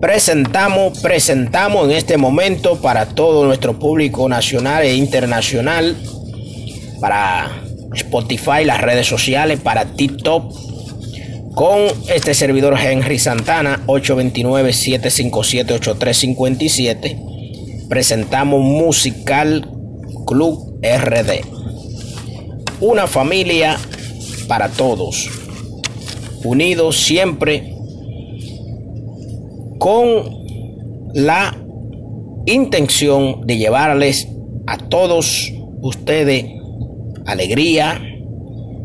Presentamos, presentamos en este momento para todo nuestro público nacional e internacional, para Spotify, las redes sociales, para TikTok, con este servidor Henry Santana, 829-757-8357. Presentamos Musical Club RD. Una familia para todos, unidos siempre con la intención de llevarles a todos ustedes alegría,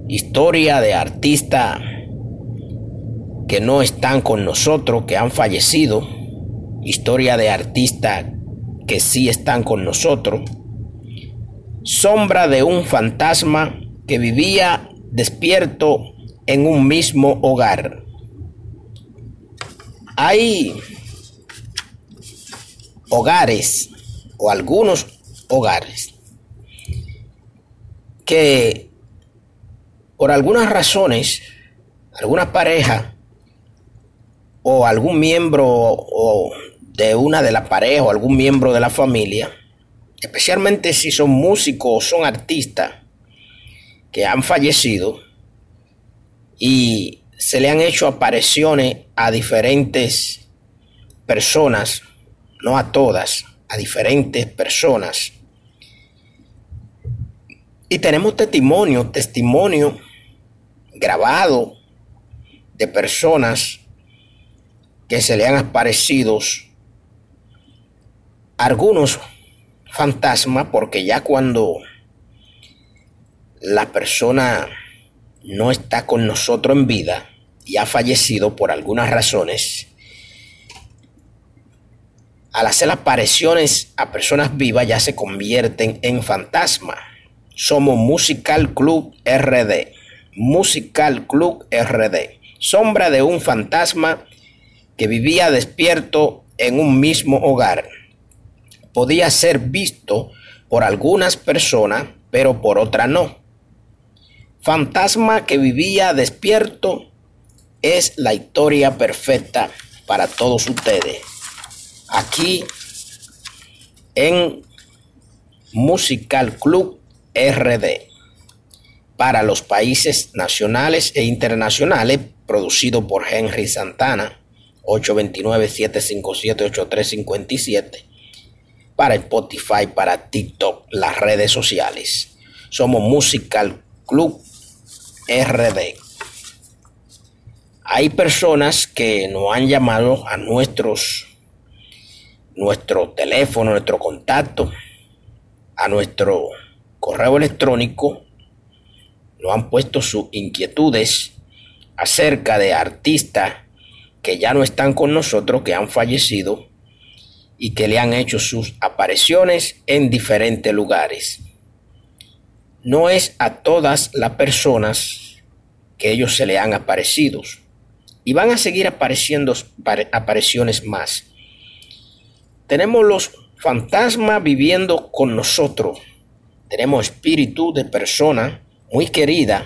historia de artistas que no están con nosotros, que han fallecido, historia de artistas que sí están con nosotros, sombra de un fantasma que vivía despierto en un mismo hogar. Hay hogares o algunos hogares que por algunas razones, alguna pareja o algún miembro o de una de las parejas o algún miembro de la familia, especialmente si son músicos o son artistas que han fallecido se le han hecho apariciones a diferentes personas, no a todas, a diferentes personas. Y tenemos testimonio, testimonio grabado de personas que se le han aparecido algunos fantasmas, porque ya cuando la persona no está con nosotros en vida y ha fallecido por algunas razones, al hacer apariciones a personas vivas ya se convierten en fantasmas. Somos Musical Club RD. Musical Club RD. Sombra de un fantasma que vivía despierto en un mismo hogar. Podía ser visto por algunas personas, pero por otras no. Fantasma que vivía despierto es la historia perfecta para todos ustedes. Aquí en Musical Club RD para los países nacionales e internacionales, producido por Henry Santana, 829-757-8357, para Spotify, para TikTok, las redes sociales. Somos Musical Club RD. Hay personas que nos han llamado a nuestros nuestro teléfono, nuestro contacto, a nuestro correo electrónico, nos han puesto sus inquietudes acerca de artistas que ya no están con nosotros, que han fallecido y que le han hecho sus apariciones en diferentes lugares no es a todas las personas que ellos se le han aparecido. Y van a seguir apareciendo apariciones más. Tenemos los fantasmas viviendo con nosotros. Tenemos espíritu de personas muy queridas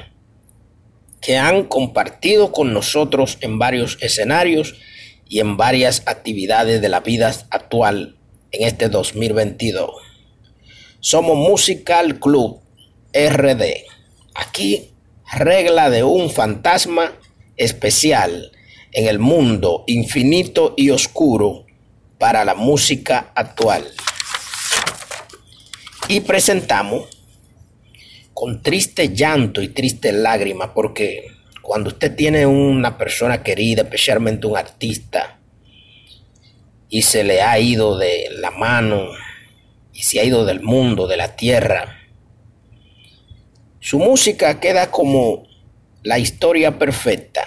que han compartido con nosotros en varios escenarios y en varias actividades de la vida actual en este 2022. Somos Musical Club RD. Aquí regla de un fantasma especial en el mundo infinito y oscuro para la música actual. Y presentamos con triste llanto y triste lágrima porque cuando usted tiene una persona querida, especialmente un artista, y se le ha ido de la mano y se ha ido del mundo, de la tierra, su música queda como la historia perfecta.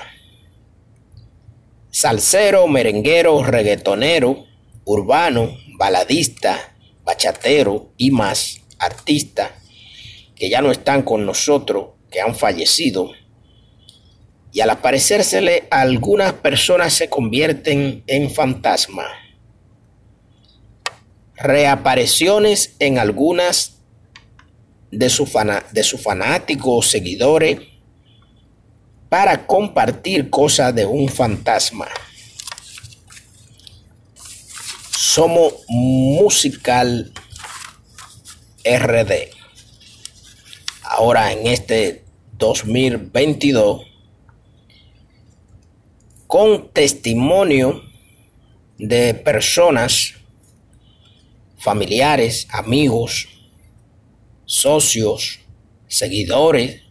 Salsero, merenguero, reggaetonero, urbano, baladista, bachatero y más artistas que ya no están con nosotros, que han fallecido. Y al aparecérsele algunas personas se convierten en fantasmas. Reapariciones en algunas de sus de su fanáticos o seguidores para compartir cosas de un fantasma. somos Musical RD. Ahora en este 2022 con testimonio de personas, familiares, amigos, socios, seguidores,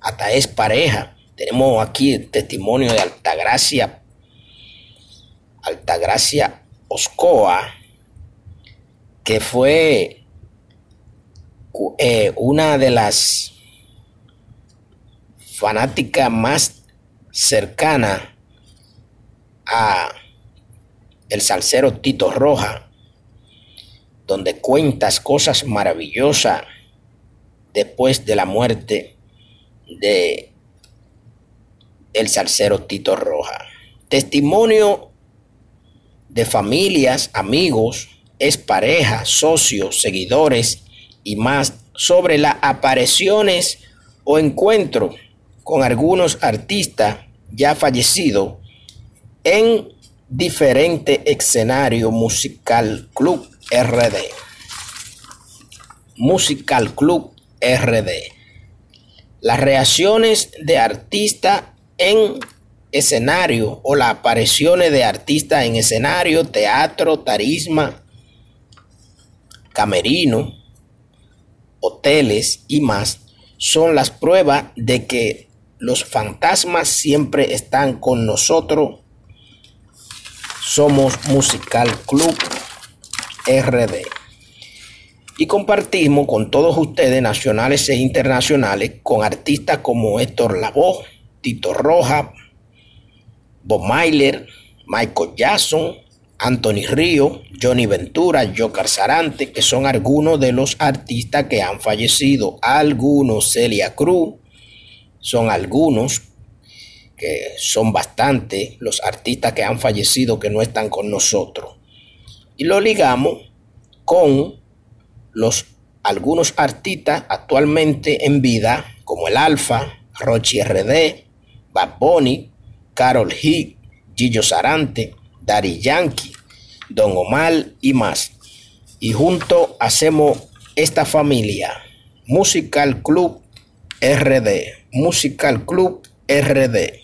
hasta es pareja. Tenemos aquí el testimonio de Altagracia, Altagracia Oscoa, que fue eh, una de las fanáticas más cercanas a el salsero Tito Roja, donde cuentas cosas maravillosas después de la muerte de el salsero Tito Roja. Testimonio de familias, amigos, es pareja, socios, seguidores y más sobre las apariciones o encuentros con algunos artistas ya fallecidos en diferente escenario musical Club RD. Musical Club RD. Las reacciones de artistas en escenario o las apariciones de artistas en escenario, teatro, tarisma, camerino, hoteles y más son las pruebas de que los fantasmas siempre están con nosotros somos Musical Club RD. Y compartimos con todos ustedes, nacionales e internacionales, con artistas como Héctor Lavoe, Tito Roja, Bob Myler, Michael Jackson, Anthony Río, Johnny Ventura, Joker Sarante, que son algunos de los artistas que han fallecido. Algunos, Celia Cruz, son algunos que son bastante los artistas que han fallecido que no están con nosotros. Y lo ligamos con los algunos artistas actualmente en vida, como el Alfa, Rochi RD, Bad Bunny, Carol Heath, Gillo Sarante, Dari Yankee, Don Omar y más. Y junto hacemos esta familia, Musical Club RD, Musical Club RD.